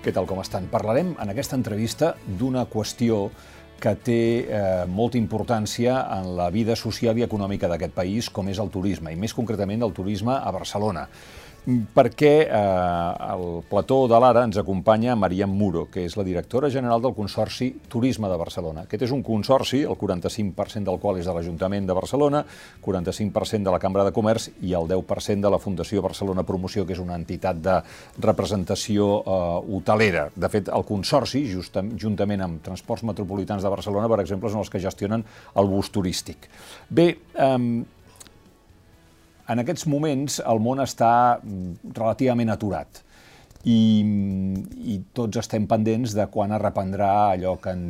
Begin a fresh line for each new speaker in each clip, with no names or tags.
Què tal, com estan? Parlarem en aquesta entrevista d'una qüestió que té eh, molta importància en la vida social i econòmica d'aquest país, com és el turisme, i més concretament el turisme a Barcelona perquè eh, al plató de l'Ara ens acompanya Mariam Muro, que és la directora general del Consorci Turisme de Barcelona. Aquest és un consorci, el 45% del qual és de l'Ajuntament de Barcelona, 45% de la Cambra de Comerç i el 10% de la Fundació Barcelona Promoció, que és una entitat de representació eh, hotelera. De fet, el Consorci, just, juntament amb Transports Metropolitans de Barcelona, per exemple, són els que gestionen el bus turístic. Bé, eh, en aquests moments el món està mm, relativament aturat i, i tots estem pendents de quan es reprendrà allò que en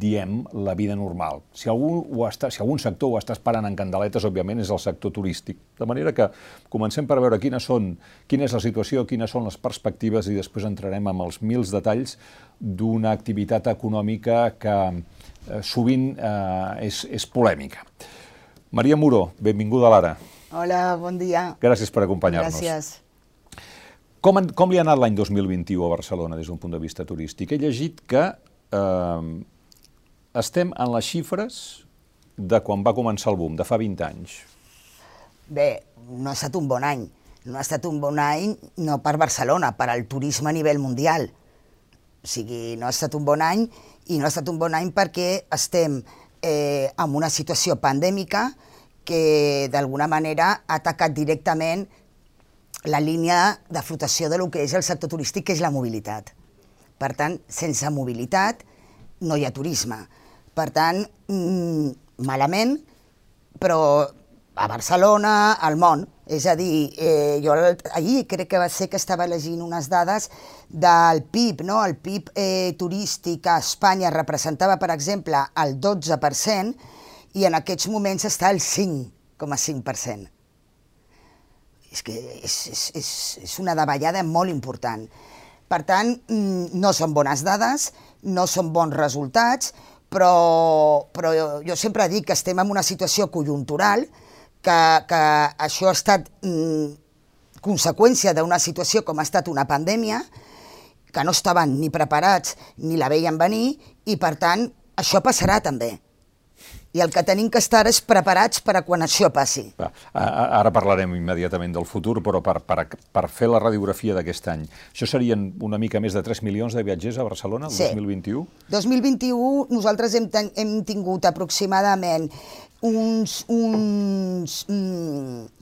diem la vida normal. Si algú, ho està, si algun sector ho està esperant en candeletes, òbviament, és el sector turístic. De manera que comencem per veure quines són, quina és la situació, quines són les perspectives i després entrarem amb els mils detalls d'una activitat econòmica que eh, sovint eh, és, és polèmica. Maria Muró, benvinguda a l'Ara.
Hola, bon dia.
Gràcies per acompanyar-nos.
Gràcies.
Com, com li ha anat l'any 2021 a Barcelona des d'un punt de vista turístic? He llegit que eh, estem en les xifres de quan va començar el boom, de fa 20 anys.
Bé, no ha estat un bon any. No ha estat un bon any no per Barcelona, per al turisme a nivell mundial. O sigui, no ha estat un bon any i no ha estat un bon any perquè estem eh, en una situació pandèmica, que d'alguna manera ha atacat directament la línia de flotació de lo que és el sector turístic, que és la mobilitat. Per tant, sense mobilitat no hi ha turisme. Per tant, mmm, malament, però a Barcelona, al món. És a dir, eh, jo ahir crec que va ser que estava llegint unes dades del PIB, no? El PIB eh, turístic a Espanya representava, per exemple, el 12%, i en aquests moments està al 5,5%. És que és, és, és, és una davallada molt important. Per tant, mm, no són bones dades, no són bons resultats, però, però jo sempre dic que estem en una situació conjuntural, que, que això ha estat mm, conseqüència d'una situació com ha estat una pandèmia, que no estaven ni preparats ni la veien venir, i per tant això passarà també i el que tenim que estar és preparats per a quan això passi.
Va, ara parlarem immediatament del futur, però per, per, per fer la radiografia d'aquest any, això serien una mica més de 3 milions de viatgers a Barcelona el
sí.
2021?
2021 nosaltres hem, ten, hem tingut aproximadament uns... uns mm,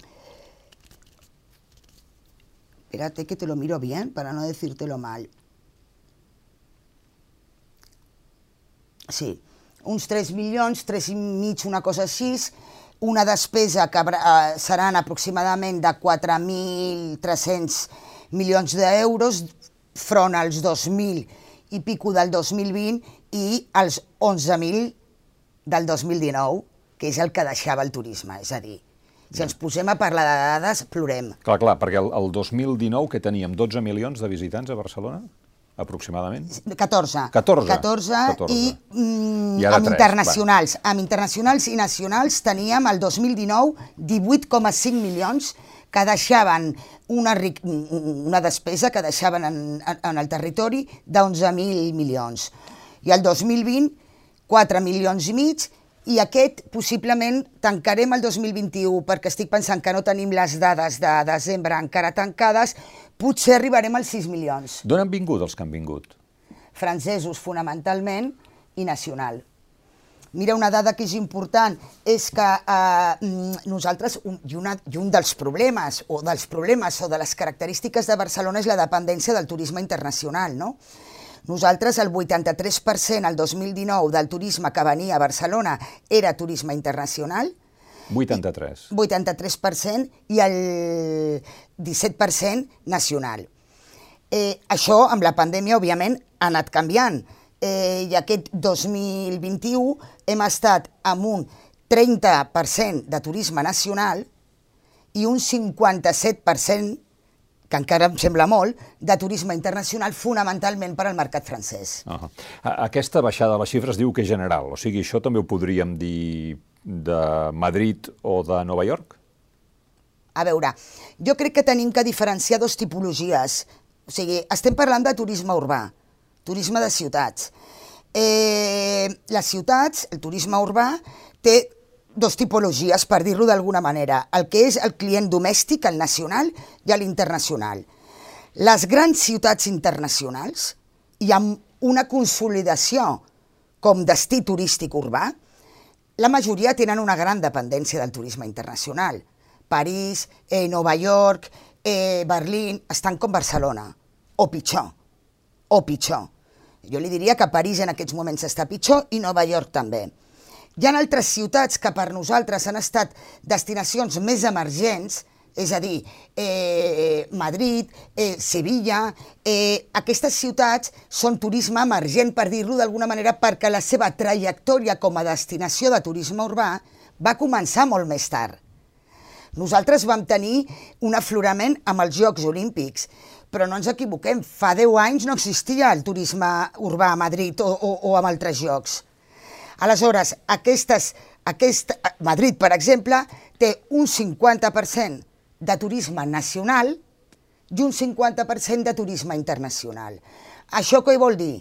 Espérate que te lo miro bien para no decírtelo mal. Sí, uns 3 milions, 3 i mig, una cosa així, una despesa que eh, seran aproximadament de 4.300 milions d'euros front als 2.000 i pico del 2020 i als 11.000 del 2019, que és el que deixava el turisme. És a dir, si ens posem a parlar de dades, plorem.
Clar, clar, perquè el, el 2019 que teníem 12 milions de visitants a Barcelona? Aproximadament?
14.
14.
14, 14. i, mm,
I
amb
3,
internacionals. Va. Amb internacionals i nacionals teníem el 2019 18,5 milions que deixaven una, una despesa que deixaven en, en el territori d'11.000 milions. I el 2020, 4 milions i mig, i aquest possiblement tancarem el 2021 perquè estic pensant que no tenim les dades de desembre encara tancades, potser arribarem als 6 milions.
D'on han vingut els que han vingut?
Francesos, fonamentalment, i nacional. Mira, una dada que és important és que eh, nosaltres, un, i, una, i un dels problemes, o dels problemes o de les característiques de Barcelona és la dependència del turisme internacional, no? Nosaltres, el 83% el 2019 del turisme que venia a Barcelona era turisme internacional,
83.
83% i el 17% nacional. Eh, això, amb la pandèmia, òbviament, ha anat canviant. Eh, I aquest 2021 hem estat amb un 30% de turisme nacional i un 57%, que encara em sembla molt, de turisme internacional fonamentalment per al mercat francès.
Uh -huh. Aquesta baixada de les xifres diu que és general, o sigui, això també ho podríem dir de Madrid o de Nova York?
A veure, jo crec que tenim que diferenciar dos tipologies O sigui, estem parlant de turisme urbà, turisme de ciutats. Eh, les ciutats, el turisme urbà, té dos tipologies, per dir-lo d'alguna manera, el que és el client domèstic, el nacional, i l'internacional. Les grans ciutats internacionals, i amb una consolidació com destí turístic urbà, la majoria tenen una gran dependència del turisme internacional. París, eh, Nova York, eh, Berlín, estan com Barcelona, o pitjor, o pitjor. Jo li diria que París en aquests moments està pitjor i Nova York també. Hi ha altres ciutats que per nosaltres han estat destinacions més emergents, és a dir, eh, Madrid, eh, Sevilla, eh, aquestes ciutats són turisme emergent, per dir-lo d'alguna manera, perquè la seva trajectòria com a destinació de turisme urbà va començar molt més tard. Nosaltres vam tenir un aflorament amb els Jocs Olímpics, però no ens equivoquem, fa 10 anys no existia el turisme urbà a Madrid o, o, o amb altres jocs. Aleshores, aquestes, aquest, Madrid, per exemple, té un 50% de turisme nacional i un 50% de turisme internacional. Això què vol dir?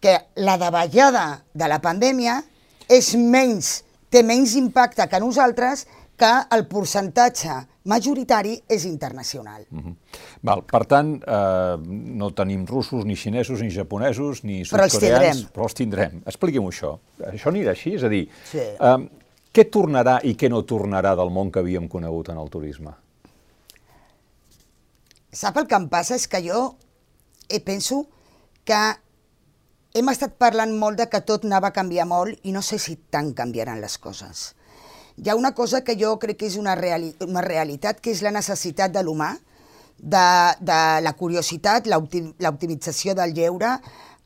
Que la davallada de la pandèmia és menys, té menys impacte que nosaltres que el percentatge majoritari és internacional. -hmm.
Val, per tant, eh, no tenim russos, ni xinesos, ni japonesos, ni
sud-coreans... Però els tindrem.
Però els tindrem. Expliqui'm això. Això anirà així? És a dir, sí. eh, què tornarà i què no tornarà del món que havíem conegut en el turisme?
Sap el que em passa? És que jo eh, penso que hem estat parlant molt de que tot anava a canviar molt i no sé si tant canviaran les coses hi ha una cosa que jo crec que és una, reali una realitat, que és la necessitat de l'humà, de, de la curiositat, l'optimització del lleure,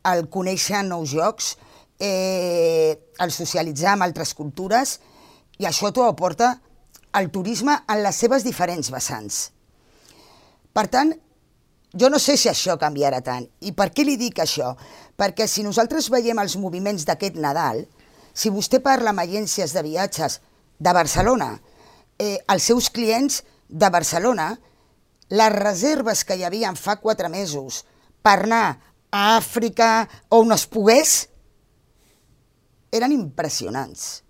el conèixer nous jocs, eh, el socialitzar amb altres cultures, i això t'ho aporta el turisme en les seves diferents vessants. Per tant, jo no sé si això canviarà tant. I per què li dic això? Perquè si nosaltres veiem els moviments d'aquest Nadal, si vostè parla amb agències de viatges de Barcelona, eh, els seus clients de Barcelona, les reserves que hi havia fa quatre mesos per anar a Àfrica on es pogués, eren impressionants.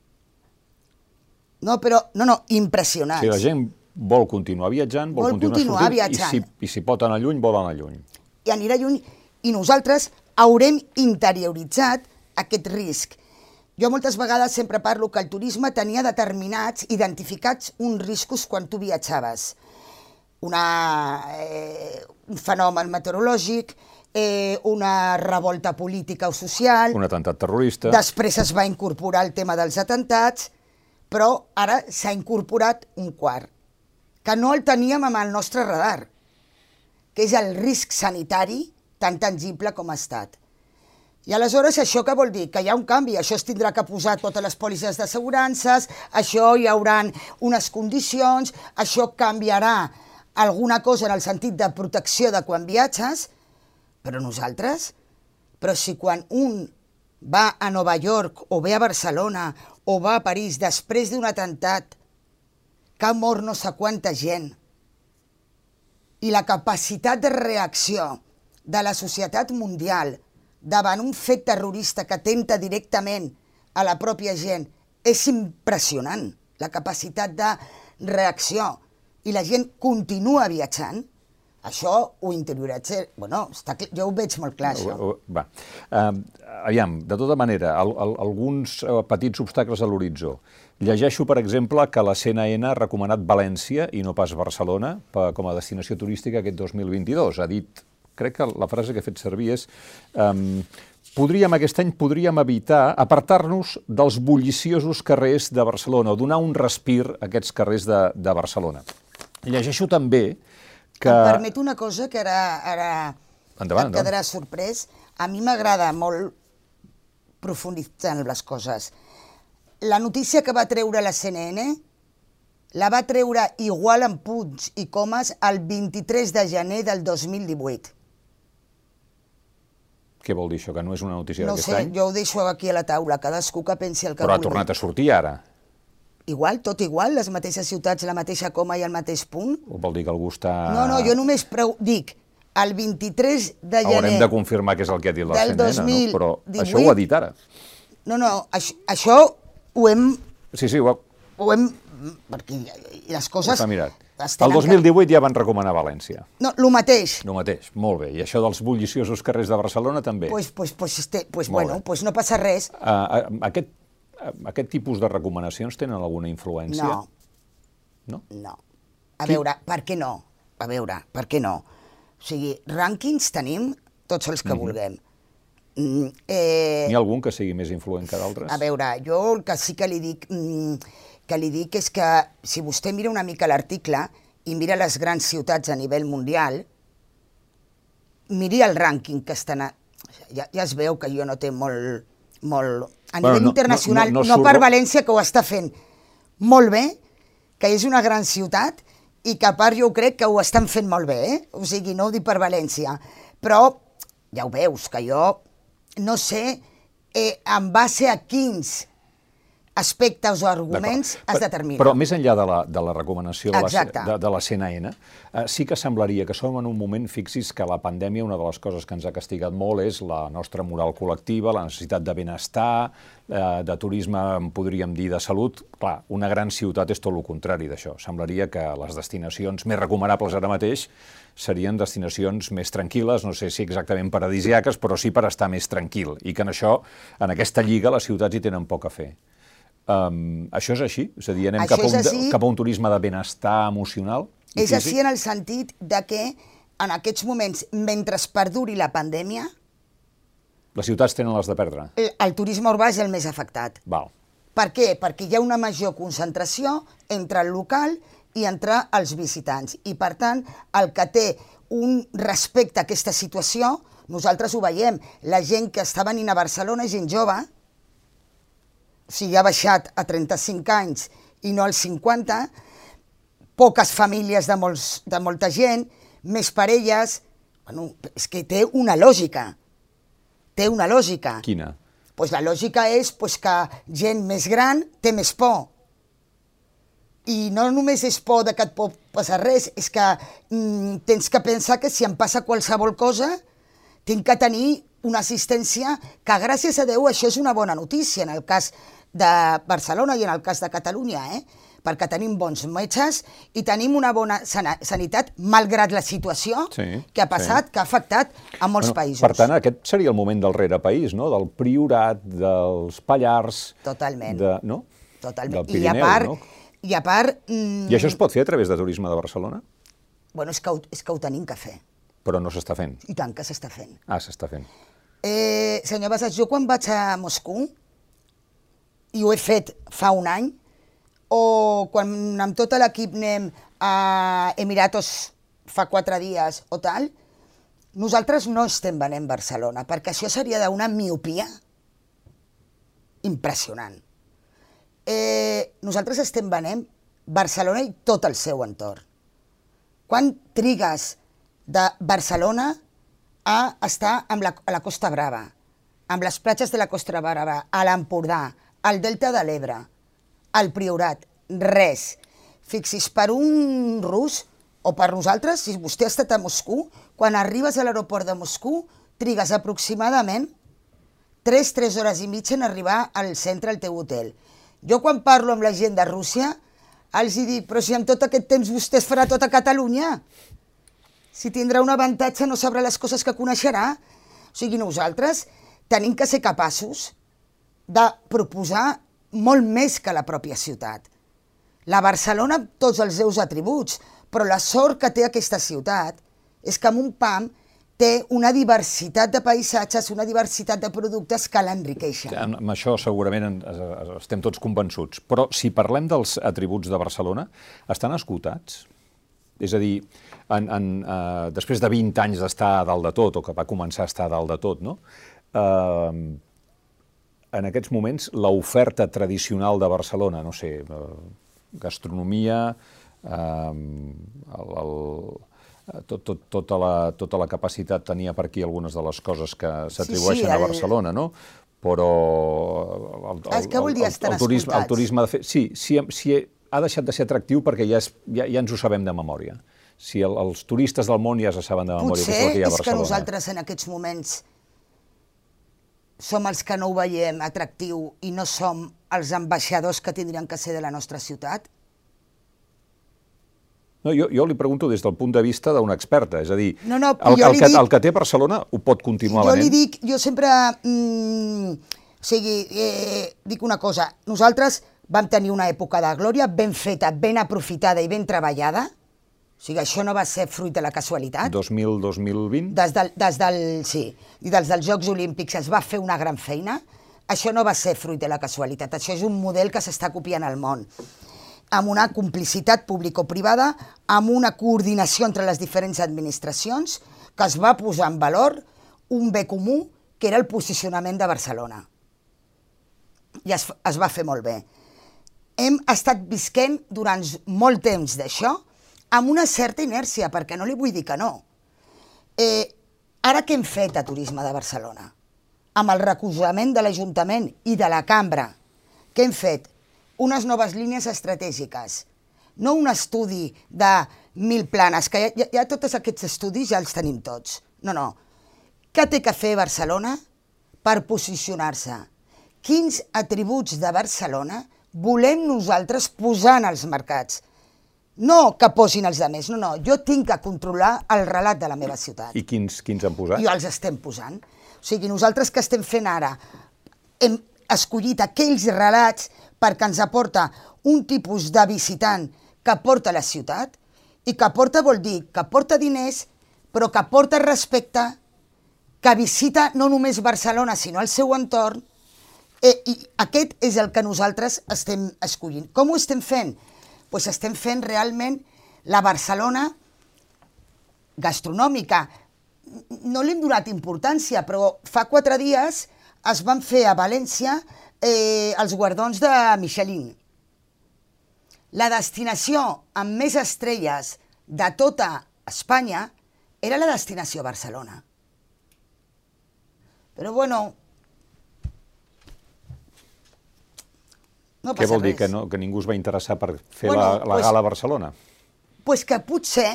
No, però, no, no, impressionants.
Sí, la gent vol continuar viatjant, vol, vol continuar, continuar sortint, viatjant. i si, i si pot anar lluny, vol anar lluny.
I anirà lluny, i nosaltres haurem interioritzat aquest risc jo moltes vegades sempre parlo que el turisme tenia determinats, identificats uns riscos quan tu viatjaves. Una, eh, un fenomen meteorològic, eh, una revolta política o social...
Un atemptat terrorista.
Després es va incorporar el tema dels atentats, però ara s'ha incorporat un quart, que no el teníem amb el nostre radar, que és el risc sanitari tan tangible com ha estat. I aleshores això què vol dir? Que hi ha un canvi, això es tindrà que posar totes les pòlisses d'assegurances, això hi hauran unes condicions, això canviarà alguna cosa en el sentit de protecció de quan viatges, però nosaltres, però si quan un va a Nova York o ve a Barcelona o va a París després d'un atemptat que ha mort no sé quanta gent i la capacitat de reacció de la societat mundial davant un fet terrorista que atenta directament a la pròpia gent és impressionant, la capacitat de reacció, i la gent continua viatjant, això ho interioritza... Bueno, està, jo ho veig molt clar, això.
Va. Uh, aviam, de tota manera, al, al, alguns uh, petits obstacles a l'horitzó. Llegeixo, per exemple, que la CNN ha recomanat València i no pas Barcelona per, com a destinació turística aquest 2022. Ha dit crec que la frase que he fet servir és um, podríem, aquest any podríem evitar apartar-nos dels bulliciosos carrers de Barcelona o donar un respir a aquests carrers de, de Barcelona. Llegeixo també que...
Em permet una cosa que ara, ara endavant, et quedarà sorprès. A mi m'agrada molt profunditzar en les coses. La notícia que va treure la CNN la va treure igual en punts i comes el 23 de gener del 2018.
Què vol dir això, que no és una notícia
no
d'aquest any?
No sé, jo ho deixo aquí a la taula, cadascú que pensi el que
Però
vulgui.
ha tornat a sortir ara.
Igual, tot igual, les mateixes ciutats, la mateixa coma i el mateix punt.
O vol dir que algú està...
No, no, jo només preu... dic, el 23 de gener...
Haurem de confirmar què és el que ha dit la CNN, no? però
2018.
això ho ha dit ara.
No, no, això, això ho hem...
Sí, sí, ho ha,
Ho hem perquè les
ho
coses...
s'ha mirat. El
tenen
2018 ja van recomanar València.
No, el mateix.
No mateix, molt bé. I això dels bulliciosos carrers de Barcelona també.
Pues, pues, pues, este, pues,
Molt
bueno,
bé.
pues no passa res.
Uh, uh, aquest, uh, aquest tipus de recomanacions tenen alguna influència?
No,
No?
no. A
Qui-
veure, per què no? A veure, per què no? O sigui, rànquings tenim tots els que vulguem. Mm, eh,
N'hi ha algun que sigui més influent que d'altres?
A veure, jo el que sí que li dic, mm, que li dic és que si vostè mira una mica l'article i mira les grans ciutats a nivell mundial, miri el rànquing que estan... A... Ja, ja es veu que jo no té molt... molt... A
Bueno,
nivell
no-
internacional,
no-
no,
no
no, per
surt-
València, que ho està fent molt bé, que és una gran ciutat i que a part jo crec que ho estan fent molt bé, eh? o sigui, no ho dic per València, però ja ho veus, que jo no sé eh, en base a quins aspectes o arguments es determina.
Però més enllà de la, de la recomanació de la,
Exacte.
de, de la CNN, eh, sí que semblaria que som en un moment, fixis que la pandèmia, una de les coses que ens ha castigat molt és la nostra moral col·lectiva, la necessitat de benestar, eh, de turisme, en podríem dir, de salut. Clar, una gran ciutat és tot el contrari d'això. Semblaria que les destinacions més recomanables ara mateix serien destinacions més tranquil·les, no sé si exactament paradisiaques, però sí per estar més tranquil, i que en això, en aquesta lliga, les ciutats hi tenen poc a fer. Um, això és així? És a dir, anem
Això
cap a, un,
així.
cap a un turisme de benestar emocional?
és així
físic?
en el sentit de que en aquests moments, mentre es perduri la pandèmia,
Les ciutats tenen les de perdre.
el, el turisme urbà és el més afectat.
Val.
Per què? Perquè hi ha una major concentració entre el local i entre els visitants. I, per tant, el que té un respecte a aquesta situació, nosaltres ho veiem, la gent que està venint a Barcelona, gent jove, sigui, ha baixat a 35 anys i no als 50, poques famílies de, molts, de molta gent, més parelles... Bueno, és que té una lògica. Té una lògica
Quina?
pues la lògica és pues, que gent més gran té més por. I no només és por de que et pot passar res, és que mm, tens que pensar que si em passa qualsevol cosa, tinc que tenir una assistència que, gràcies a Déu, això és una bona notícia en el cas de Barcelona i en el cas de Catalunya, eh? perquè tenim bons metges i tenim una bona sanitat, malgrat la situació
Sí,
que ha passat,
sí.
que ha afectat a molts països.
Per tant, aquest seria el moment del rerepaís, no? Del Priorat, dels Pallars...
Totalment.
De, no?
Totalment.
Del
I a
Pirineu,
part,
no?
i a part mm,
I això es pot fer a través de turisme de Barcelona?
bueno, és, que ho, és que ho tenim que fer.
Però no s'està fent.
I tant que s'està fent.
Ah, s'està fent.
Eh, senyor Basas, jo quan vaig a Moscou, i ho he fet fa un any, o quan amb tot l'equip anem a Emiratos fa quatre dies o tal, nosaltres no estem venent Barcelona, perquè això seria d'una miopia impressionant. Eh, nosaltres estem venent Barcelona i tot el seu entorn. Quan trigues de Barcelona a estar amb la, a la Costa Brava, amb les platges de la Costa Brava, a l'Empordà, al Delta de l'Ebre, al Priorat, res. Fixis, per un rus, o per nosaltres, si vostè ha estat a Moscou, quan arribes a l'aeroport de Moscou, trigues aproximadament 3, 3 hores i mitja en arribar al centre al teu hotel. Jo quan parlo amb la gent de Rússia, els hi dic, però si en tot aquest temps vostè es farà tot a Catalunya, si tindrà un avantatge no sabrà les coses que coneixerà. O sigui, nosaltres tenim que ser capaços de proposar molt més que la pròpia ciutat. La Barcelona amb tots els seus atributs, però la sort que té aquesta ciutat és que amb un PAM té una diversitat de paisatges, una diversitat de productes que l'enriqueixen.
Amb això segurament en- es- es- estem tots convençuts. Però si parlem dels atributs de Barcelona, estan esgotats? És a dir, en, en, uh, després de 20 anys d'estar dalt de tot, o que va començar a estar dalt de tot, no? Uh, en aquests moments, l'oferta tradicional de Barcelona, no sé, uh, gastronomia, uh, el, el, eh, tot, tot, tota, la, tota la capacitat tenia per aquí algunes de les coses que s'atribueixen
sí,
a
el-
Barcelona, no? Però el,
que vol dir estar
el, turisme, el turisme de fer... Sí, si, si ha deixat de ser atractiu perquè ja, és, ja, ja ens ho sabem de memòria. Si el, els turistes del món ja se saben de memòria
Potser
que és el que hi ha a
és que
Barcelona.
nosaltres en aquests moments som els que no ho veiem atractiu i no som els ambaixadors que tindrien que ser de la nostra ciutat?
No, jo, jo li pregunto des del punt de vista d'una experta, és a dir,
No, no,
el,
jo
el, que,
dic-
el que té Barcelona ho pot continuar
jo
venent?
li dic, jo sempre... Mm, o sigui, eh, dic una cosa, nosaltres vam tenir una època de glòria ben feta, ben aprofitada i ben treballada, o sigui, això no va ser fruit de la casualitat.
2000-2020?
Des del, des del, sí, i des dels Jocs Olímpics es va fer una gran feina. Això no va ser fruit de la casualitat, això és un model que s'està copiant al món amb una complicitat público-privada, amb una coordinació entre les diferents administracions, que es va posar en valor un bé comú, que era el posicionament de Barcelona. I es, es va fer molt bé. Hem estat visquent durant molt temps d'això amb una certa inèrcia, perquè no li vull dir que no. Eh, ara què hem fet a Turisme de Barcelona? Amb el recolzament de l'Ajuntament i de la Cambra, què hem fet? Unes noves línies estratègiques, no un estudi de mil planes, que ja, ja, tots aquests estudis ja els tenim tots. No, no. Què té que fer Barcelona per posicionar-se? Quins atributs de Barcelona volem nosaltres posar en els mercats? No que posin els altres, no, no. Jo tinc que controlar el relat de la meva ciutat.
I quins, quins han posat?
I els estem posant. O sigui, nosaltres que estem fent ara, hem escollit aquells relats perquè ens aporta un tipus de visitant que porta la ciutat i que porta vol dir que porta diners, però que porta respecte, que visita no només Barcelona, sinó el seu entorn, eh, i aquest és el que nosaltres estem escollint. Com ho estem fent? Pues estem fent realment la Barcelona gastronòmica. No li hem donat importància, però fa quatre dies es van fer a València eh, els guardons de Michelin. La destinació amb més estrelles de tota Espanya era la destinació Barcelona. Però bueno, no
Què vol dir?
res.
Que, no, que ningú es va interessar per fer
Bueno,
la, la
pues-
gala a Barcelona?
pues que potser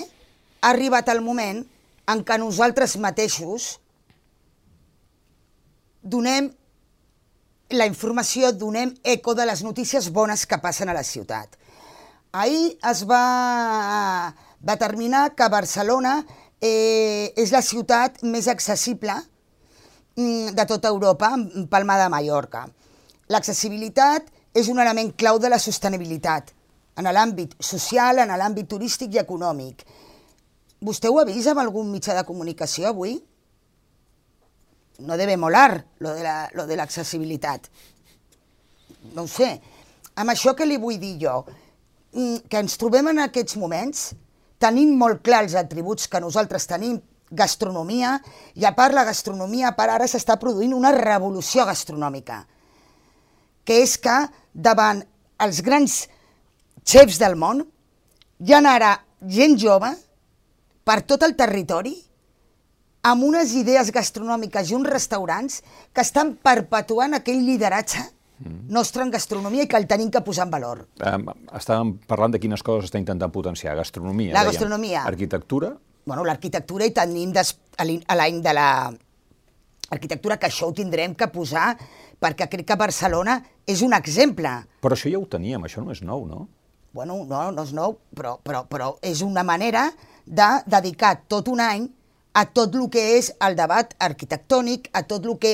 ha arribat el moment en què nosaltres mateixos donem la informació, donem eco de les notícies bones que passen a la ciutat. Ahir es va determinar que Barcelona eh, és la ciutat més accessible mm, de tota Europa, en Palma de Mallorca. L'accessibilitat és un element clau de la sostenibilitat en l'àmbit social, en l'àmbit turístic i econòmic. Vostè ho ha vist amb algun mitjà de comunicació avui? No debe molar lo de la- l'accessibilitat. no ho sé. Amb això que li vull dir jo? Mm, Que ens trobem en aquests moments tenint molt clar els atributs que nosaltres tenim, gastronomia, i a part la gastronomia, part ara s'està produint una revolució gastronòmica, que és que davant els grans xefs del món hi ha ara gent jove per tot el territori amb unes idees gastronòmiques i uns restaurants que estan perpetuant aquell lideratge nostre en gastronomia i que el tenim que posar en valor.
Um, estàvem parlant de quines coses està intentant potenciar. Gastronomia,
La
dèiem.
gastronomia.
Arquitectura,
bueno, l'arquitectura i tenim des, a l'any de la arquitectura, que això ho tindrem que posar, perquè crec que Barcelona és un exemple.
però això ja ho teníem, això no és nou, no?
Bueno, no, no és nou, però, però, però és una manera de dedicar tot un any a tot el que és el debat arquitectònic, a tot el que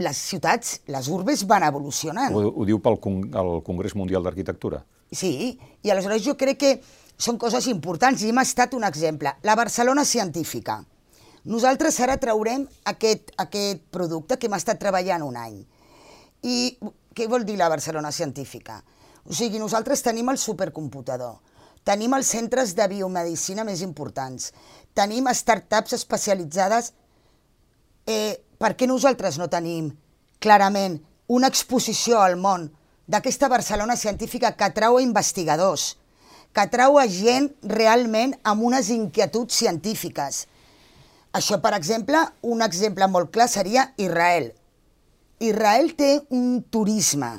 les ciutats, les urbes van evolucionant.
Ho, ho diu pel con el Congrés Mundial d'Arquitectura.
Sí, i aleshores jo crec que són coses importants i hem estat un exemple. La Barcelona científica. Nosaltres ara traurem aquest, aquest producte que hem estat treballant un any. I què vol dir la Barcelona científica? O sigui, nosaltres tenim el supercomputador, tenim els centres de biomedicina més importants, tenim startups especialitzades eh, per què nosaltres no tenim clarament una exposició al món d'aquesta Barcelona científica que atrau a investigadors, que atrau a gent realment amb unes inquietuds científiques? Això, per exemple, un exemple molt clar seria Israel. Israel té un turisme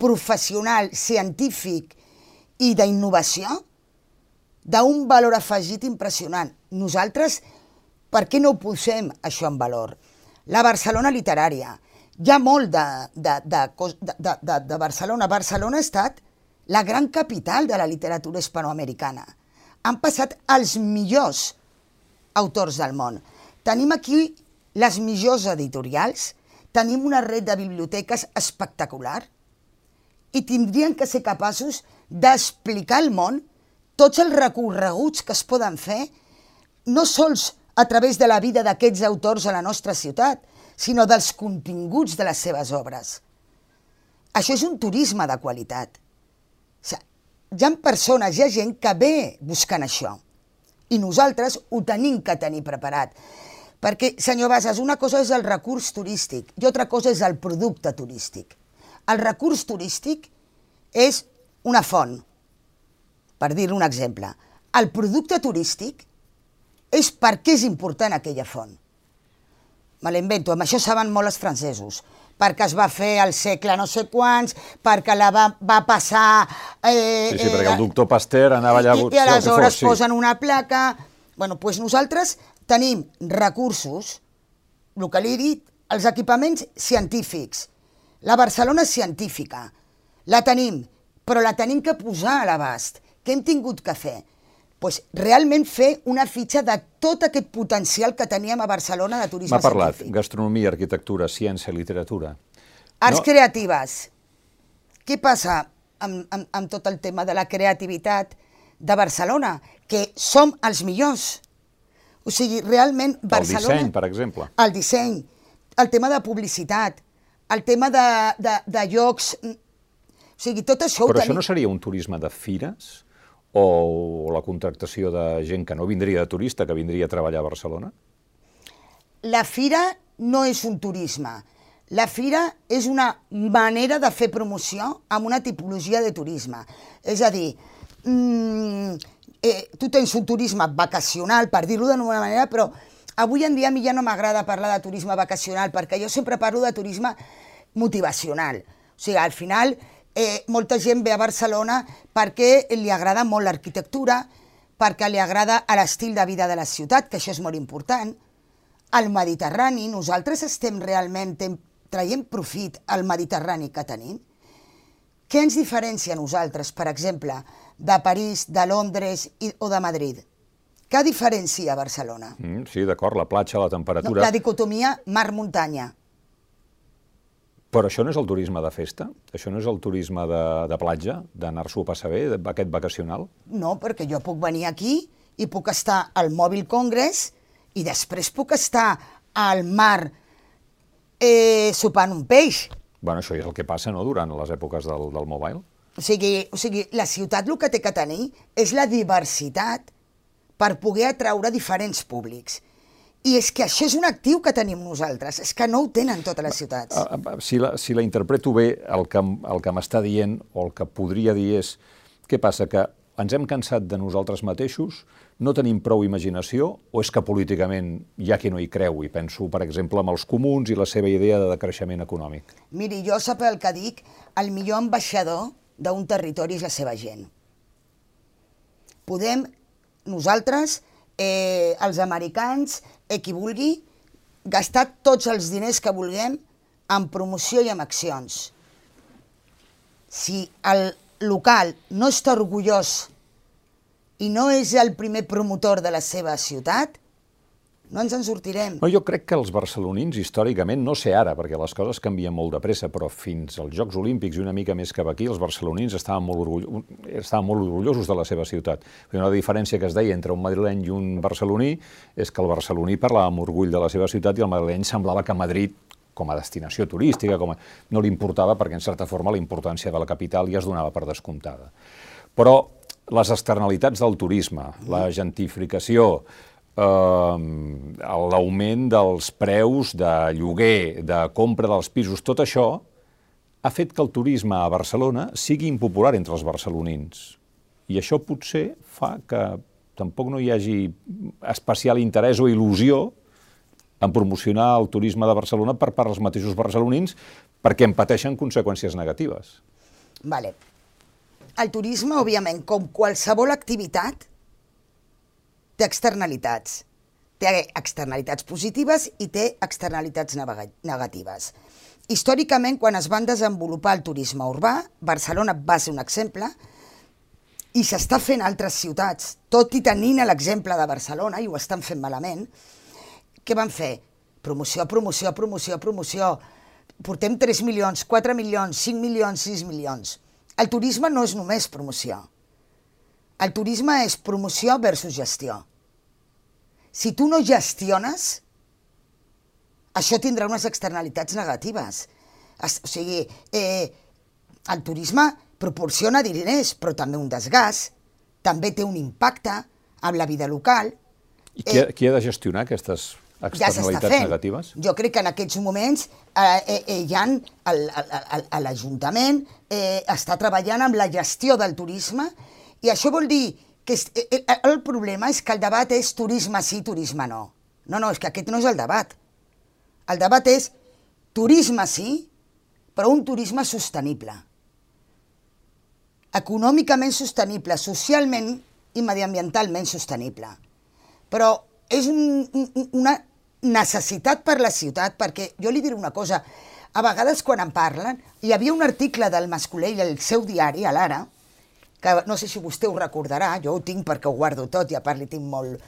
professional, científic i d'innovació d'un valor afegit impressionant. Nosaltres, per què no posem això en valor? La Barcelona literària. Hi ha molt de, de, de, de, de, de Barcelona. Barcelona ha estat la gran capital de la literatura hispanoamericana. Han passat els millors autors del món. Tenim aquí les millors editorials, tenim una red de biblioteques espectacular i tindrien que ser capaços d'explicar al món tots els recorreguts que es poden fer, no sols a través de la vida d'aquests autors a la nostra ciutat, sinó dels continguts de les seves obres. Això és un turisme de qualitat. O sigui, hi ha persones, hi ha gent que ve buscant això. I nosaltres ho tenim que tenir preparat. Perquè, senyor Bassas, una cosa és el recurs turístic i altra cosa és el producte turístic. El recurs turístic és una font, per dir-ne un exemple. El producte turístic és per què és important aquella font. Me l'invento, amb això saben molt els francesos, perquè es va fer al segle no sé quants, perquè la va, va passar...
Eh, sí, sí, perquè el doctor Pasteur anava allà...
I, i aleshores fos, sí. posen una placa... Bueno, doncs nosaltres tenim recursos, el que li he dit, els equipaments científics. La Barcelona és científica, la tenim, però la tenim que posar a l'abast. Què hem tingut que fer? pues, realment fer una fitxa de tot aquest potencial que teníem a Barcelona de turisme
científic. M'ha parlat
científic.
gastronomia, arquitectura, ciència, literatura.
Arts no? creatives. Què passa amb, amb, amb tot el tema de la creativitat de Barcelona? Que som els millors. O sigui, realment Barcelona...
El disseny, per exemple.
El disseny, el tema de publicitat, el tema de, de, de llocs... O sigui, tot això
Però això no seria un turisme de fires? O la contractació de gent que no vindria de turista, que vindria a treballar a Barcelona?
La fira no és un turisme. La fira és una manera de fer promoció amb una tipologia de turisme. És a dir, mmm, eh, tu tens un turisme vacacional, per dir-ho d'una manera, però avui en dia a mi ja no m'agrada parlar de turisme vacacional, perquè jo sempre parlo de turisme motivacional. O sigui, al final, eh, molta gent ve a Barcelona perquè li agrada molt l'arquitectura, perquè li agrada l'estil de vida de la ciutat, que això és molt important, al Mediterrani, nosaltres estem realment traient profit al Mediterrani que tenim. Què ens diferencia a nosaltres, per exemple, de París, de Londres i, o de Madrid. Què diferencia Barcelona?
Mm, sí, d'acord, la platja, la temperatura...
No, la dicotomia mar-muntanya.
Però això no és el turisme de festa? Això no és el turisme de, de platja, d'anar-s'ho a passar bé, aquest vacacional?
No, perquè jo puc venir aquí i puc estar al Mòbil Congress i després puc estar al mar eh, sopant un peix.
Bueno, això és el que passa, no?, durant les èpoques del, del mobile.
O sigui, o sigui, la ciutat el que té que tenir és la diversitat per poder atraure diferents públics. I és que això és un actiu que tenim nosaltres, és que no ho tenen totes les ciutats.
Si la, si la interpreto bé, el que, el que m'està dient, o el que podria dir és, què passa, que ens hem cansat de nosaltres mateixos, no tenim prou imaginació, o és que políticament hi ha qui no hi creu, i penso, per exemple, en els comuns i la seva idea de creixement econòmic?
Miri, jo sap el que dic, el millor ambaixador d'un territori és la seva gent. Podem, nosaltres, eh, els americans, eh, qui vulgui, gastar tots els diners que vulguem en promoció i en accions. Si el local no està orgullós i no és el primer promotor de la seva ciutat, no ens en sortirem.
No, jo crec que els barcelonins, històricament, no sé ara, perquè les coses canvien molt de pressa, però fins als Jocs Olímpics i una mica més cap aquí, els barcelonins estaven molt, orgull... estaven molt orgullosos de la seva ciutat. Una diferència que es deia entre un madrileny i un barceloní és que el barceloní parlava amb orgull de la seva ciutat i el madrileny semblava que Madrid com a destinació turística, com a... no li importava perquè, en certa forma, la importància de la capital ja es donava per descomptada. Però les externalitats del turisme, la gentrificació, eh, l'augment dels preus de lloguer, de compra dels pisos, tot això ha fet que el turisme a Barcelona sigui impopular entre els barcelonins. I això potser fa que tampoc no hi hagi especial interès o il·lusió en promocionar el turisme de Barcelona per part dels mateixos barcelonins perquè en pateixen conseqüències negatives.
Vale. el turisme, òbviament, com qualsevol activitat, té externalitats. Té externalitats positives i té externalitats negatives. Històricament, quan es van desenvolupar el turisme urbà, Barcelona va ser un exemple, i s'està fent a altres ciutats, tot i tenint l'exemple de Barcelona, i ho estan fent malament, què van fer? Promoció, promoció, promoció, promoció. Portem 3 milions, 4 milions, 5 milions, 6 milions. El turisme no és només promoció. El turisme és promoció versus gestió. Si tu no gestiones, això tindrà unes externalitats negatives. O sigui, eh, el turisme proporciona diners, però també un desgast, també té un impacte amb la vida local.
I qui, eh, qui ha de gestionar aquestes externalitats ja negatives?
Jo crec que en aquests moments eh, eh, eh hi ha l'Ajuntament eh, està treballant amb la gestió del turisme i això vol dir que eh, eh, el problema és que el debat és turisme sí, turisme no. No, no, és que aquest no és el debat. El debat és turisme sí, però un turisme sostenible econòmicament sostenible, socialment i mediambientalment sostenible. Però és un, un, una necessitat per la ciutat, perquè jo li diré una cosa, a vegades quan en parlen, hi havia un article del Mascolell al seu diari, a l'Ara, que no sé si vostè ho recordarà, jo ho tinc perquè ho guardo tot i a part li tinc molt,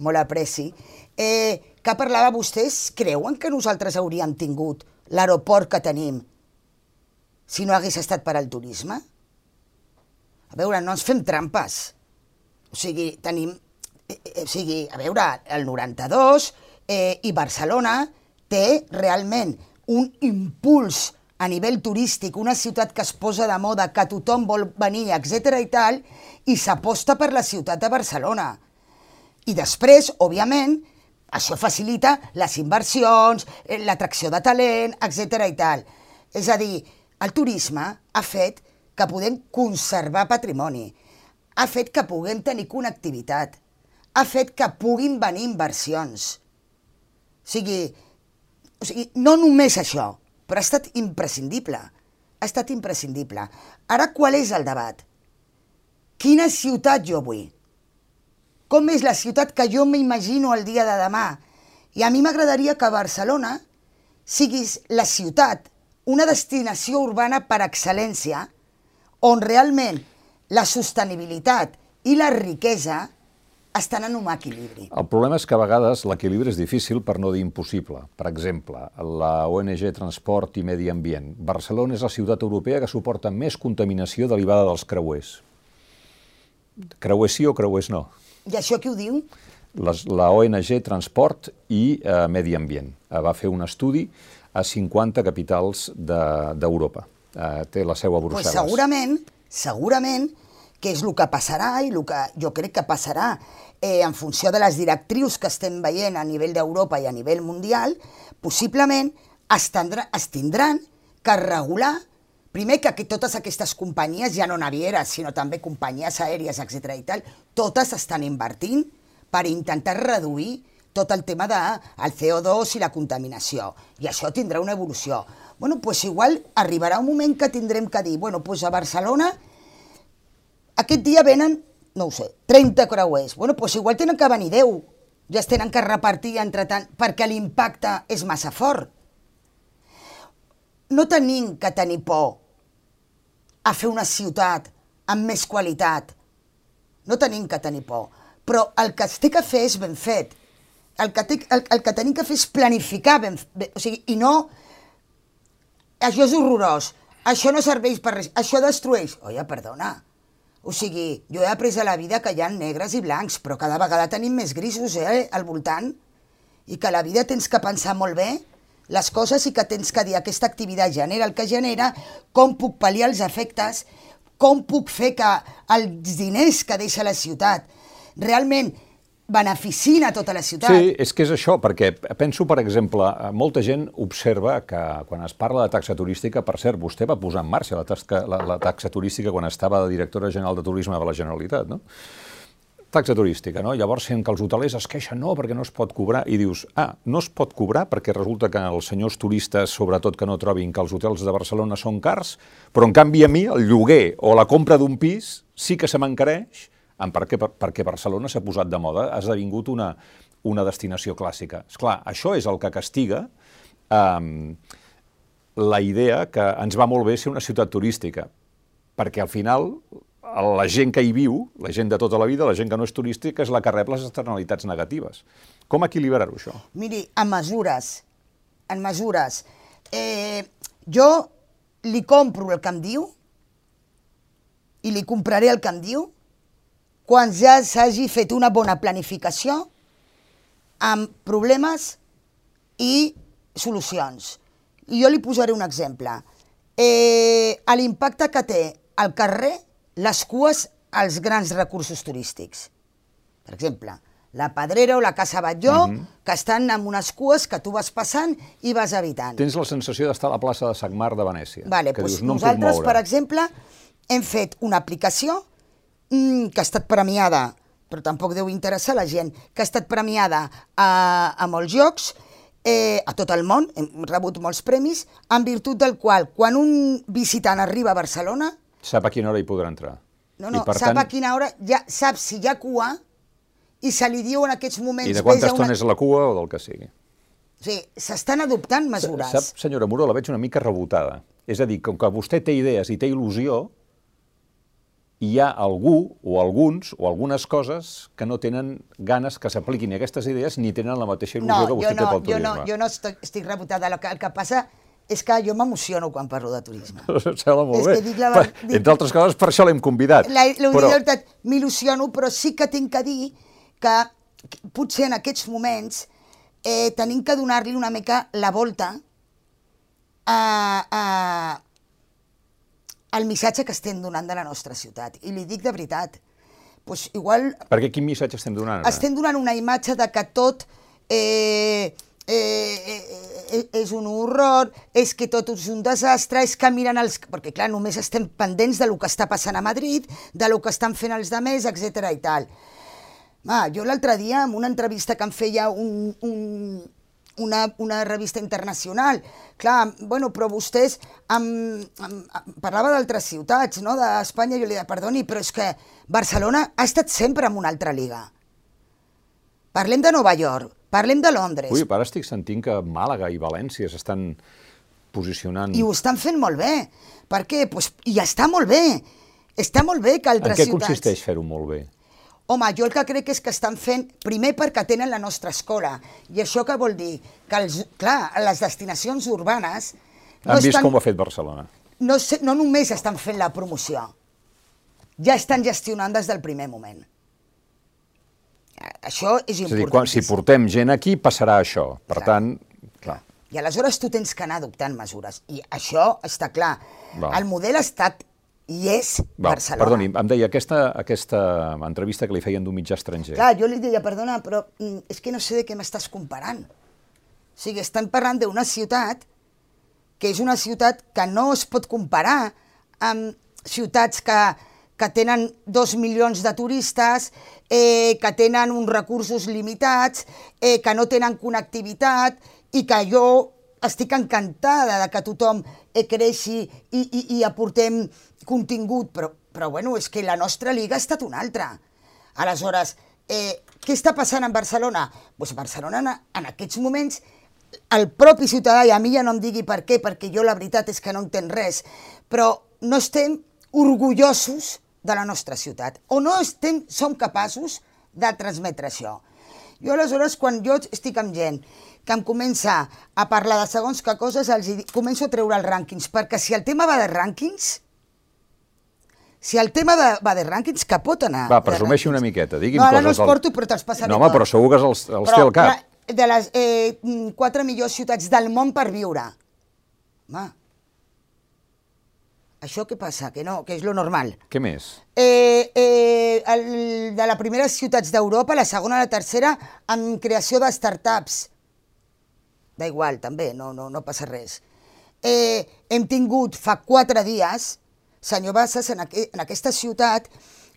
molt apreci, eh, que parlava vostès, creuen que nosaltres hauríem tingut l'aeroport que tenim si no hagués estat per al turisme? A veure, no ens fem trampes. O sigui, tenim... Eh, eh, o sigui, a veure, el 92 eh, i Barcelona té realment un impuls a nivell turístic, una ciutat que es posa de moda, que tothom vol venir, etc i tal, i s'aposta per la ciutat de Barcelona. I després, òbviament, això facilita les inversions, eh, l'atracció de talent, etc i tal. És a dir, el turisme ha fet que podem conservar patrimoni, ha fet que puguem tenir connectivitat, ha fet que puguin venir inversions. O sigui, o sigui, no només això, però ha estat imprescindible. Ha estat imprescindible. Ara, qual és el debat? Quina ciutat jo vull? Com és la ciutat que jo m'imagino el dia de demà? I a mi m'agradaria que Barcelona siguis la ciutat, una destinació urbana per excel·lència, on realment la sostenibilitat i la riquesa estan en un equilibri.
El problema és que a vegades l'equilibri és difícil per no dir impossible. Per exemple, la ONG Transport i Medi Ambient. Barcelona és la ciutat europea que suporta més contaminació derivada dels creuers. Creuers sí o creuers no?
I això qui ho diu?
Les, la ONG Transport i eh, Medi Ambient. Eh, va fer un estudi a 50 capitals d'Europa. De, eh, té la seu a Brussel·les.
Pues segurament, segurament que és el que passarà i el que jo crec que passarà eh, en funció de les directrius que estem veient a nivell d'Europa i a nivell mundial, possiblement es, tindrà, es tindran que regular primer que totes aquestes companyies, ja no navieres, sinó també companyies aèries, etc i tal, totes estan invertint per intentar reduir tot el tema del de, CO2 i la contaminació. I això tindrà una evolució. Bueno, pues igual arribarà un moment que tindrem que dir, bueno, pues a Barcelona aquest dia venen, no ho sé, 30 creuers. Bueno, pues igual tenen que venir 10. Ja es tenen que repartir entre tant, perquè l'impacte és massa fort. No tenim que tenir por a fer una ciutat amb més qualitat. No tenim que tenir por. Però el que es té que fer és ben fet. El que, té, el, el que tenim que fer és planificar ben, ben o sigui, i no això és horrorós, això no serveix per res, això destrueix. Oia, perdona, o sigui, jo he après a la vida que hi ha negres i blancs, però cada vegada tenim més grisos eh, al voltant, i que la vida tens que pensar molt bé les coses i que tens que dir aquesta activitat genera el que genera, com puc pal·liar els efectes, com puc fer que els diners que deixa la ciutat realment beneficien a tota la ciutat.
Sí, és que és això, perquè penso, per exemple, molta gent observa que quan es parla de taxa turística, per cert, vostè va posar en marxa la, tasca, la, la taxa turística quan estava de directora general de turisme de la Generalitat, no? taxa turística, no? Llavors sent que els hotelers es queixen, no, perquè no es pot cobrar, i dius, ah, no es pot cobrar perquè resulta que els senyors turistes, sobretot que no trobin que els hotels de Barcelona són cars, però en canvi a mi el lloguer o la compra d'un pis sí que se m'encareix, perquè, perquè Barcelona s'ha posat de moda, ha esdevingut una, una destinació clàssica. És clar, això és el que castiga eh, la idea que ens va molt bé ser una ciutat turística, perquè al final la gent que hi viu, la gent de tota la vida, la gent que no és turística, és la que rep les externalitats negatives. Com equilibrar-ho, això?
Miri, en mesures, en mesures. Eh, jo li compro el que em diu i li compraré el que em diu quan ja s'hagi fet una bona planificació amb problemes i solucions. I jo li posaré un exemple. Eh, L'impacte que té al carrer les cues als grans recursos turístics. Per exemple, la Pedrera o la Casa Batlló, uh mhm. -huh. que estan amb unes cues que tu vas passant i vas evitant.
Tens la sensació d'estar a la plaça de Sagmar de Venècia.
Vale, que doncs dius, no nosaltres, per exemple, hem fet una aplicació mmm, que ha estat premiada, però tampoc deu interessar la gent, que ha estat premiada a, a molts llocs, eh, a tot el món, hem rebut molts premis, en virtut del qual, quan un visitant arriba a Barcelona,
Sap a quina hora hi podrà entrar.
No, no, sap tant... a quina hora, ja sap si hi ha cua i se li diu en aquests moments...
I de quanta estona una... és la cua o del que sigui.
Sí, s'estan adoptant mesures.
Sap, senyora Muro, la veig una mica rebotada. És a dir, com que vostè té idees i té il·lusió, hi ha algú o alguns o algunes coses que no tenen ganes que s'apliquin aquestes idees ni tenen la mateixa il·lusió no, que vostè no, té pel turisme.
No, jo no estic, estic rebotada. El que, el que passa és que jo m'emociono quan parlo de turisme.
Em sembla molt és bé. dic la, dic, Entre altres coses, per això l'hem convidat.
La, la però... veritat, m'il·lusiono, però sí que tinc que dir que, que potser en aquests moments eh, tenim que donar-li una mica la volta a, a, al missatge que estem donant de la nostra ciutat. I li dic de veritat. Pues igual...
Perquè quin missatge estem donant?
Ara? Estem donant una imatge de que tot... Eh, eh, eh, eh, és un horror, és que tot és un desastre, és que miren els... Perquè, clar, només estem pendents de lo que està passant a Madrid, de lo que estan fent els demés, etc i tal. Ah, jo l'altre dia, en una entrevista que em feia un, un, una, una revista internacional. Clar, bueno, però vostès em, em, em parlava d'altres ciutats, no?, d'Espanya, jo li deia, perdoni, però és que Barcelona ha estat sempre en una altra liga. Parlem de Nova York, Parlem de Londres.
Ui, ara estic sentint que Màlaga i València s'estan posicionant...
I ho estan fent molt bé. Per què? Pues, I està molt bé. Està molt bé que altres ciutats...
En què ciutats... consisteix fer-ho molt bé?
Home, jo el que crec és que estan fent, primer perquè tenen la nostra escola, i això què vol dir? Que, els, clar, les destinacions urbanes...
No Han vist estan, com ho ha fet Barcelona.
No, no només estan fent la promoció, ja estan gestionant des del primer moment. Això és important. És a dir,
quan, si portem gent aquí, passarà això. Per clar. tant, clar.
I aleshores tu tens que anar adoptant mesures. I això està clar. Va. El model ha estat i és Va, Barcelona.
Perdoni, em deia, aquesta, aquesta entrevista que li feien d'un mitjà estranger.
Clar, jo li deia, perdona, però mm, és que no sé de què m'estàs comparant. O sigui, estan parlant d'una ciutat que és una ciutat que no es pot comparar amb ciutats que que tenen dos milions de turistes, eh, que tenen uns recursos limitats, eh, que no tenen connectivitat i que jo estic encantada de que tothom eh, creixi i, i, i aportem contingut, però, però bueno, és que la nostra liga ha estat una altra. Aleshores, eh, què està passant en Barcelona? Pues Barcelona en, en aquests moments el propi ciutadà, i a mi ja no em digui per què, perquè jo la veritat és que no entenc res, però no estem orgullosos de la nostra ciutat, o no estem, som capaços de transmetre això. Jo aleshores, quan jo estic amb gent que em comença a parlar de segons que coses, els començo a treure els rànquings, perquè si el tema va de rànquings, si el tema de, va de rànquings, que pot anar...
Va, presumeixi una miqueta, digui'm
no,
coses...
No, ara no els porto, però te'ls passaré
No, home, però segur que els, els però, té al cap.
De les eh, quatre millors ciutats del món per viure. Home, això què passa? Que no, que és lo normal.
Què més?
Eh, eh, el, de les primeres ciutats d'Europa, la segona i la tercera, amb creació de startups. Da igual, també, no, no, no passa res. Eh, hem tingut fa quatre dies, senyor Bassas, en, aqu en aquesta ciutat,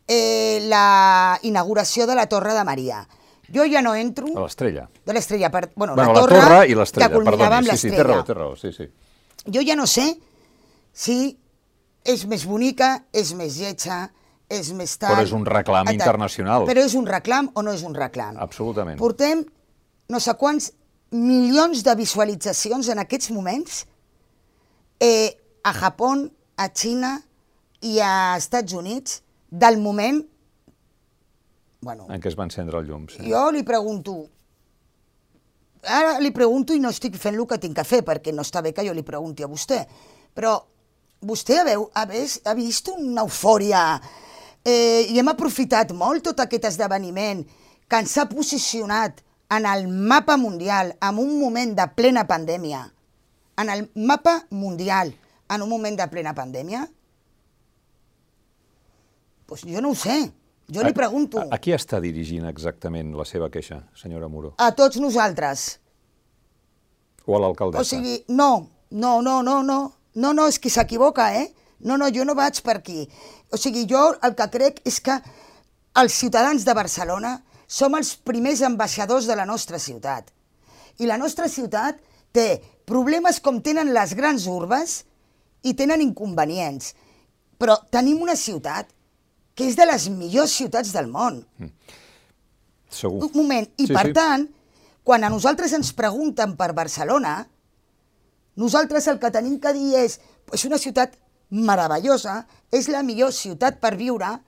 eh, la inauguració de la Torre de Maria. Jo ja no entro...
A l'estrella.
De l'estrella, per... bueno,
Bueno,
la,
la
torre,
torre i l'estrella, perdoni. Sí, sí, té raó, té raó, sí, sí.
Jo ja no sé si és més bonica, és més lletja, és més tal...
Però és un reclam
tal.
internacional.
Però és un reclam o no és un reclam?
Absolutament.
Portem no sé quants milions de visualitzacions en aquests moments eh, a Japó, a Xina i a Estats Units del moment... Bueno,
En què es va encendre el llum, sí.
jo li pregunto, ara li pregunto i no estic fent el que tinc que fer, perquè no està bé que jo li pregunti a vostè, però vostè ha, veu, ha, vist, ha vist una eufòria eh, i hem aprofitat molt tot aquest esdeveniment que ens ha posicionat en el mapa mundial en un moment de plena pandèmia, en el mapa mundial en un moment de plena pandèmia? Pues jo no ho sé. Jo li pregunto.
A, a qui està dirigint exactament la seva queixa, senyora Muro?
a tots nosaltres.
O a l'alcaldessa?
O sigui, no, no, no, no, no, no, no, és que s'equivoca, eh? No, no, jo no vaig per aquí. O sigui, jo el que crec és que els ciutadans de Barcelona som els primers ambaixadors de la nostra ciutat. I la nostra ciutat té problemes com tenen les grans urbes i tenen inconvenients. Però tenim una ciutat que és de les millors ciutats del món.
Segur.
Un moment. I
Sí,
per
sí.
tant, quan a nosaltres ens pregunten per Barcelona, nosaltres el que tenim que dir és és una ciutat meravellosa, és la millor ciutat per viure,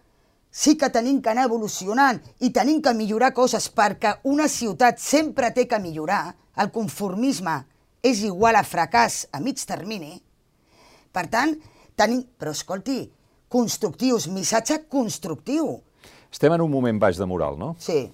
sí que tenim que anar evolucionant i tenim que millorar coses perquè una ciutat sempre té que millorar, el conformisme és igual a fracàs a mig termini, per tant, tenim... Però escolti, constructius, missatge constructiu.
Estem en un moment baix de moral, no?
Sí.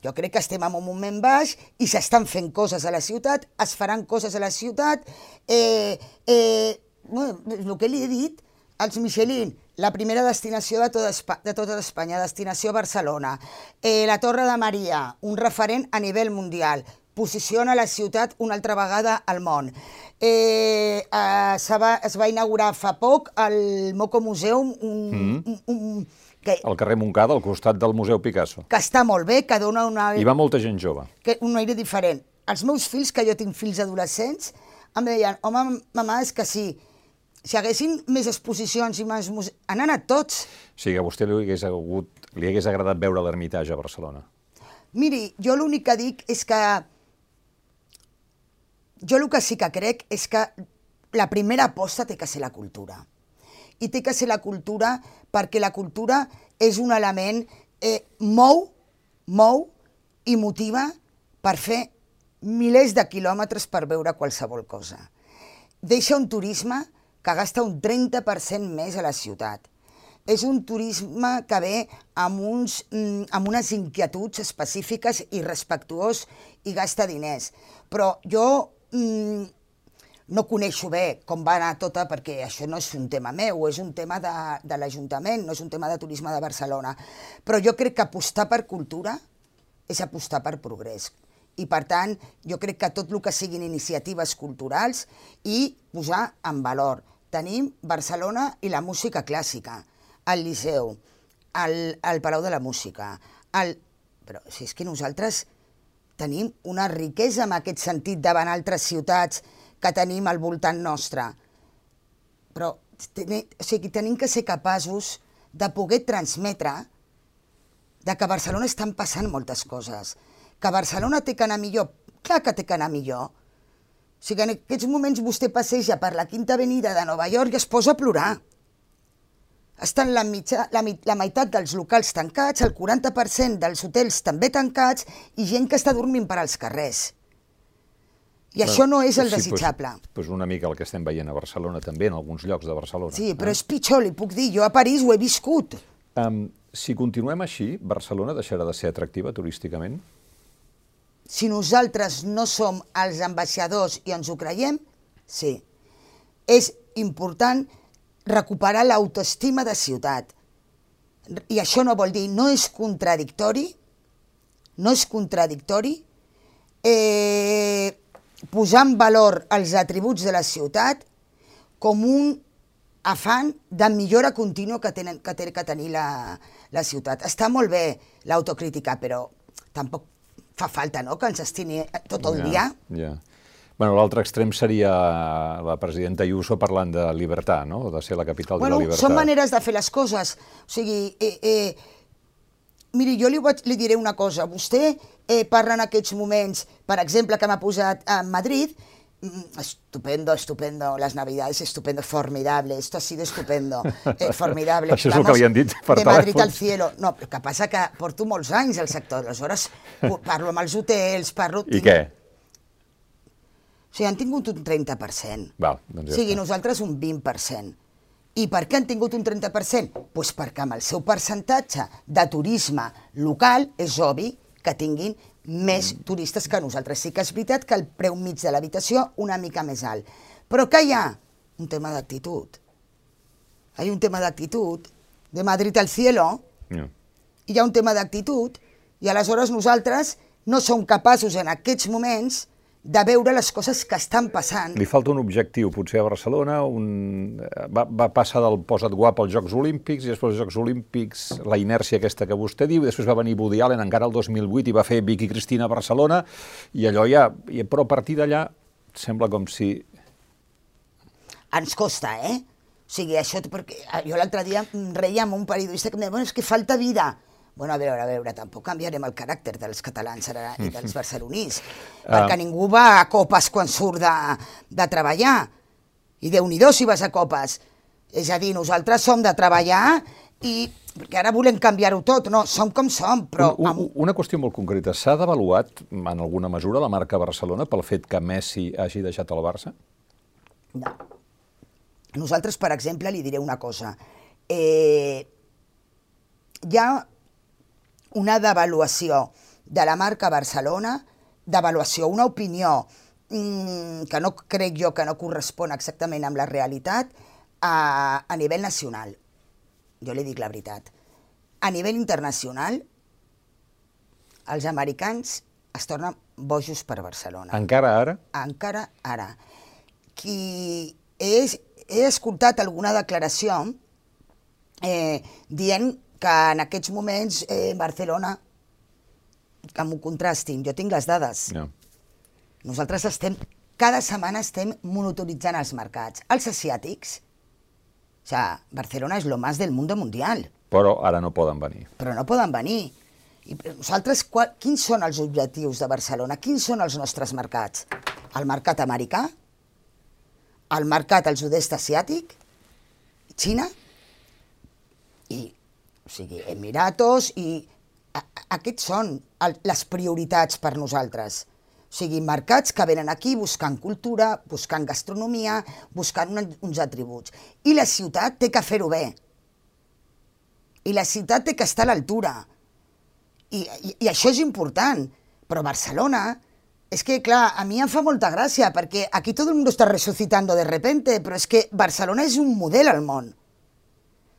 Jo crec que estem en un moment baix i s'estan fent coses a la ciutat, es faran coses a la ciutat. Eh, eh, bueno, el que li he dit, els Michelin, la primera destinació de tota, Espa de tota Espanya, destinació Barcelona. Eh, la Torre de Maria, un referent a nivell mundial posiciona la ciutat una altra vegada al món. Eh, eh, se va, es va inaugurar fa poc el Moco Museum, un, mm. un, un, que,
Al carrer Montcada, al costat del Museu Picasso.
que està molt bé, que dona una,
Hi va molta gent jove.
que, un aire diferent. Els meus fills, que jo tinc fills adolescents, em deien, home, mamà, és que sí, si haguessin més exposicions i més muse... Han anat tots.
O sigui, a vostè li hagués, hagut, li hagués agradat veure l'Ermitage a Barcelona.
Miri, jo l'únic que dic és que... Jo el que sí que crec és que la primera aposta té que ser la cultura. I té que ser la cultura perquè la cultura és un element, eh, mou, mou i motiva per fer milers de quilòmetres per veure qualsevol cosa. Deixa un turisme que gasta un 30% més a la ciutat. És un turisme que ve amb, uns, mm, amb unes inquietuds específiques i respectuós i gasta diners. Però jo mm, no coneixo bé com va anar tota, perquè això no és un tema meu, és un tema de, de l'Ajuntament, no és un tema de turisme de Barcelona. Però jo crec que apostar per cultura és apostar per progrés. I, per tant, jo crec que tot el que siguin iniciatives culturals i posar en valor. Tenim Barcelona i la música clàssica, el Liceu, el, el Palau de la Música, el... però si és que nosaltres tenim una riquesa en aquest sentit davant altres ciutats que tenim al voltant nostre. Però teni, o sigui, tenim que ser capaços de poder transmetre de que a Barcelona estan passant moltes coses, que Barcelona té que anar millor, clar que té que anar millor. O sigui, en aquests moments vostè passeja per la Quinta Avenida de Nova York i es posa a plorar. Estan la, mitja, la, la meitat dels locals tancats, el 40% dels hotels també tancats i gent que està dormint per als carrers. I això no és el
Sí,
desitjable.
Doncs, doncs una mica el que estem veient a Barcelona també, en alguns llocs de Barcelona.
Sí, però és pitjor, li puc dir. Jo a París ho he viscut.
Um, si continuem així, Barcelona deixarà de ser atractiva turísticament?
Si nosaltres no som els ambaixadors i ens ho creiem, sí. És important recuperar l'autoestima de ciutat. I això no vol dir, no és contradictori, no és contradictori eh, posar en valor els atributs de la ciutat com un afany de millora contínua que, tenen, que té que tenir la, la ciutat. Està molt bé l'autocrítica, però tampoc fa falta no? que ens estini tot el
Ja,
dia.
Ja. Bueno, l'altre extrem seria la presidenta Ayuso parlant de llibertat, no? De ser la capital
Bueno,
de la llibertat.
són maneres de fer les coses. O sigui, eh, eh, miri, jo li, vaig, li diré una cosa. Vostè eh, parla en aquests moments, per exemple, que m'ha posat a Madrid, Mm, estupendo, estupendo, las navidades, estupendo, formidable, esto ha sido estupendo, eh, formidable.
Això és el que han dit per
De Madrid
telèfon.
al cielo. No, el que passa que porto molts anys al sector, aleshores parlo amb els hotels, parlo...
I què?
O sigui, han tingut un 30%.
Val, doncs ja
o sigui,
està.
nosaltres un 20%. I per què han tingut un 30%? Doncs pues perquè amb el seu percentatge de turisme local és obvi que tinguin més turistes que nosaltres. Sí que és veritat que el preu mig de l'habitació una mica més alt. Però què hi ha? Un tema d'actitud. Hi ha un tema d'actitud. De Madrid al cielo,
Ja.
hi ha un tema d'actitud i aleshores nosaltres no som capaços en aquests moments de veure les coses que estan passant.
Li falta un objectiu, potser a Barcelona, un... va, va passar del posa't guap als Jocs Olímpics i després als Jocs Olímpics la inèrcia aquesta que vostè diu, i després va venir Woody Allen encara el 2008 i va fer Vicky Cristina a Barcelona i allò ja... i- Però a partir d'allà sembla com si...
Ens costa, eh? O sigui, això, perquè eh, jo l'altre dia reia amb un periodista que em deia, bueno, és que falta vida. Bueno, a veure, a veure, tampoc canviarem el caràcter dels catalans ara i dels barcelonins, perquè ningú va a copes quan surt de, de treballar. I déu-n'hi-do si vas a copes. És a dir, nosaltres som de treballar i perquè ara volem canviar-ho tot, no, som com som, però...
un,
amb-
un, una qüestió molt concreta, s'ha devaluat en alguna mesura la marca Barcelona pel fet que Messi hagi deixat el Barça?
No. Nosaltres, per exemple, li diré una cosa. Eh, hi ha una devaluació de la marca Barcelona, devaluació, una opinió mm, que no crec jo que no correspon exactament amb la realitat a, a nivell nacional. Jo li dic la veritat. A nivell internacional, els americans es tornen bojos per Barcelona
Encara ara?
encara ara. Qui he, he escoltat alguna declaració eh, dient que en aquests moments eh, Barcelona, que m'ho contrastin, jo tinc les dades,
No.
nosaltres estem, cada setmana estem monitoritzant els mercats. Els asiàtics, o sea, Barcelona és lo más del mundo mundial
Però ara no poden venir.
però no poden venir. I nosaltres, qua, quins són els objectius de Barcelona? Quins són els nostres mercats? El mercat americà? El mercat al sud-est asiàtic? Xina? I, o sigui, Emiratos i... A, aquests són el, les prioritats per nosaltres. O sigui, mercats que venen aquí buscant cultura, buscant gastronomia, buscant un, uns atributs. I la ciutat té que fer-ho bé. I la ciutat té que estar a l'altura. I, i, I això és important. Però Barcelona, és que, clar, a mi em fa molta gràcia, perquè aquí tot el món està resucitando de repente, però és que Barcelona és un model al món.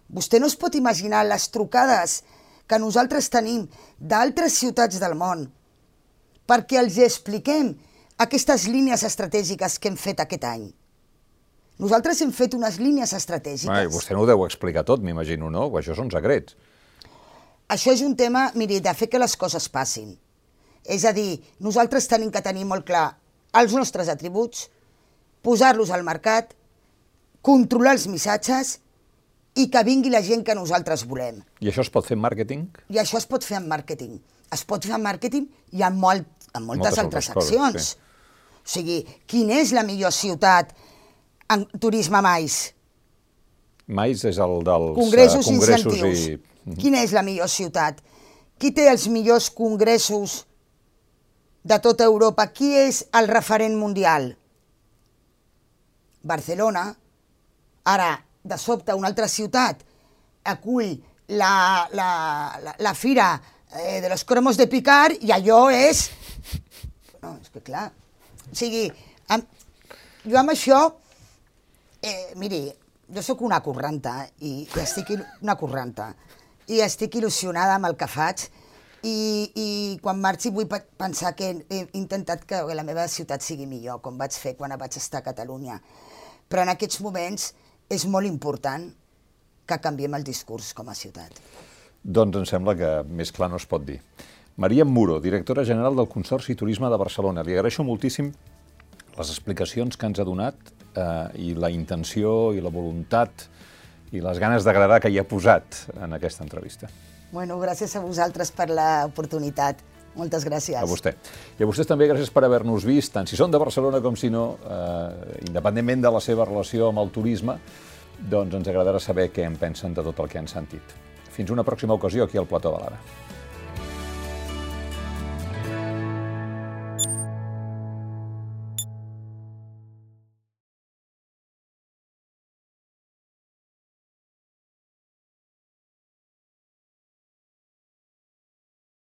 Vostè no es pot imaginar les trucades que nosaltres tenim d'altres ciutats del món perquè els expliquem aquestes línies estratègiques que hem fet aquest any. Nosaltres hem fet unes línies estratègiques.
Ai, vostè no ho deu explicar tot, m'imagino, no? Això són secrets.
Això és un tema, miri, de fer que les coses passin. És a dir, nosaltres tenim que tenir molt clar els nostres atributs, posar-los al mercat, controlar els missatges i que vingui la gent que nosaltres volem.
I això es pot fer en màrqueting?
I això es pot fer en màrqueting. Es pot fer en màrqueting i en, molt, en moltes,
Moltes
altres,
altres coses,
accions.
sí.
O sigui, quina és la millor ciutat en turisme mais?
Mais és el dels
congressos,
eh, congressos
incentius.
i...
Quina és la millor ciutat? Qui té els millors congressos de tota Europa? Qui és el referent mundial? Barcelona. Ara, de sobte, una altra ciutat acull la, la, la, la fira eh, de los cromos de picar i allò és... No, és que clar... O sigui, amb, jo amb això Eh, miri, jo sóc una correnta i, i estic il- una correnta i estic il·lusionada amb el que faig i, i quan marxi vull pe- pensar que he intentat que la meva ciutat sigui millor, com vaig fer quan vaig estar a Catalunya. Però en aquests moments és molt important que canviem el discurs com a ciutat.
Doncs em sembla que més clar no es pot dir. Maria Muro, directora general del Consorci Turisme de Barcelona. Li agraeixo moltíssim les explicacions que ens ha donat eh, i la intenció i la voluntat i les ganes d'agradar que hi ha posat en aquesta entrevista.
Bueno, gràcies a vosaltres per l'oportunitat. Moltes gràcies.
A vostè. I a vostès també gràcies per haver-nos vist, tant si són de Barcelona com si no, eh, independentment de la seva relació amb el turisme, doncs ens agradarà saber què en pensen de tot el que han sentit. Fins una pròxima ocasió aquí al Plató de l'Ara.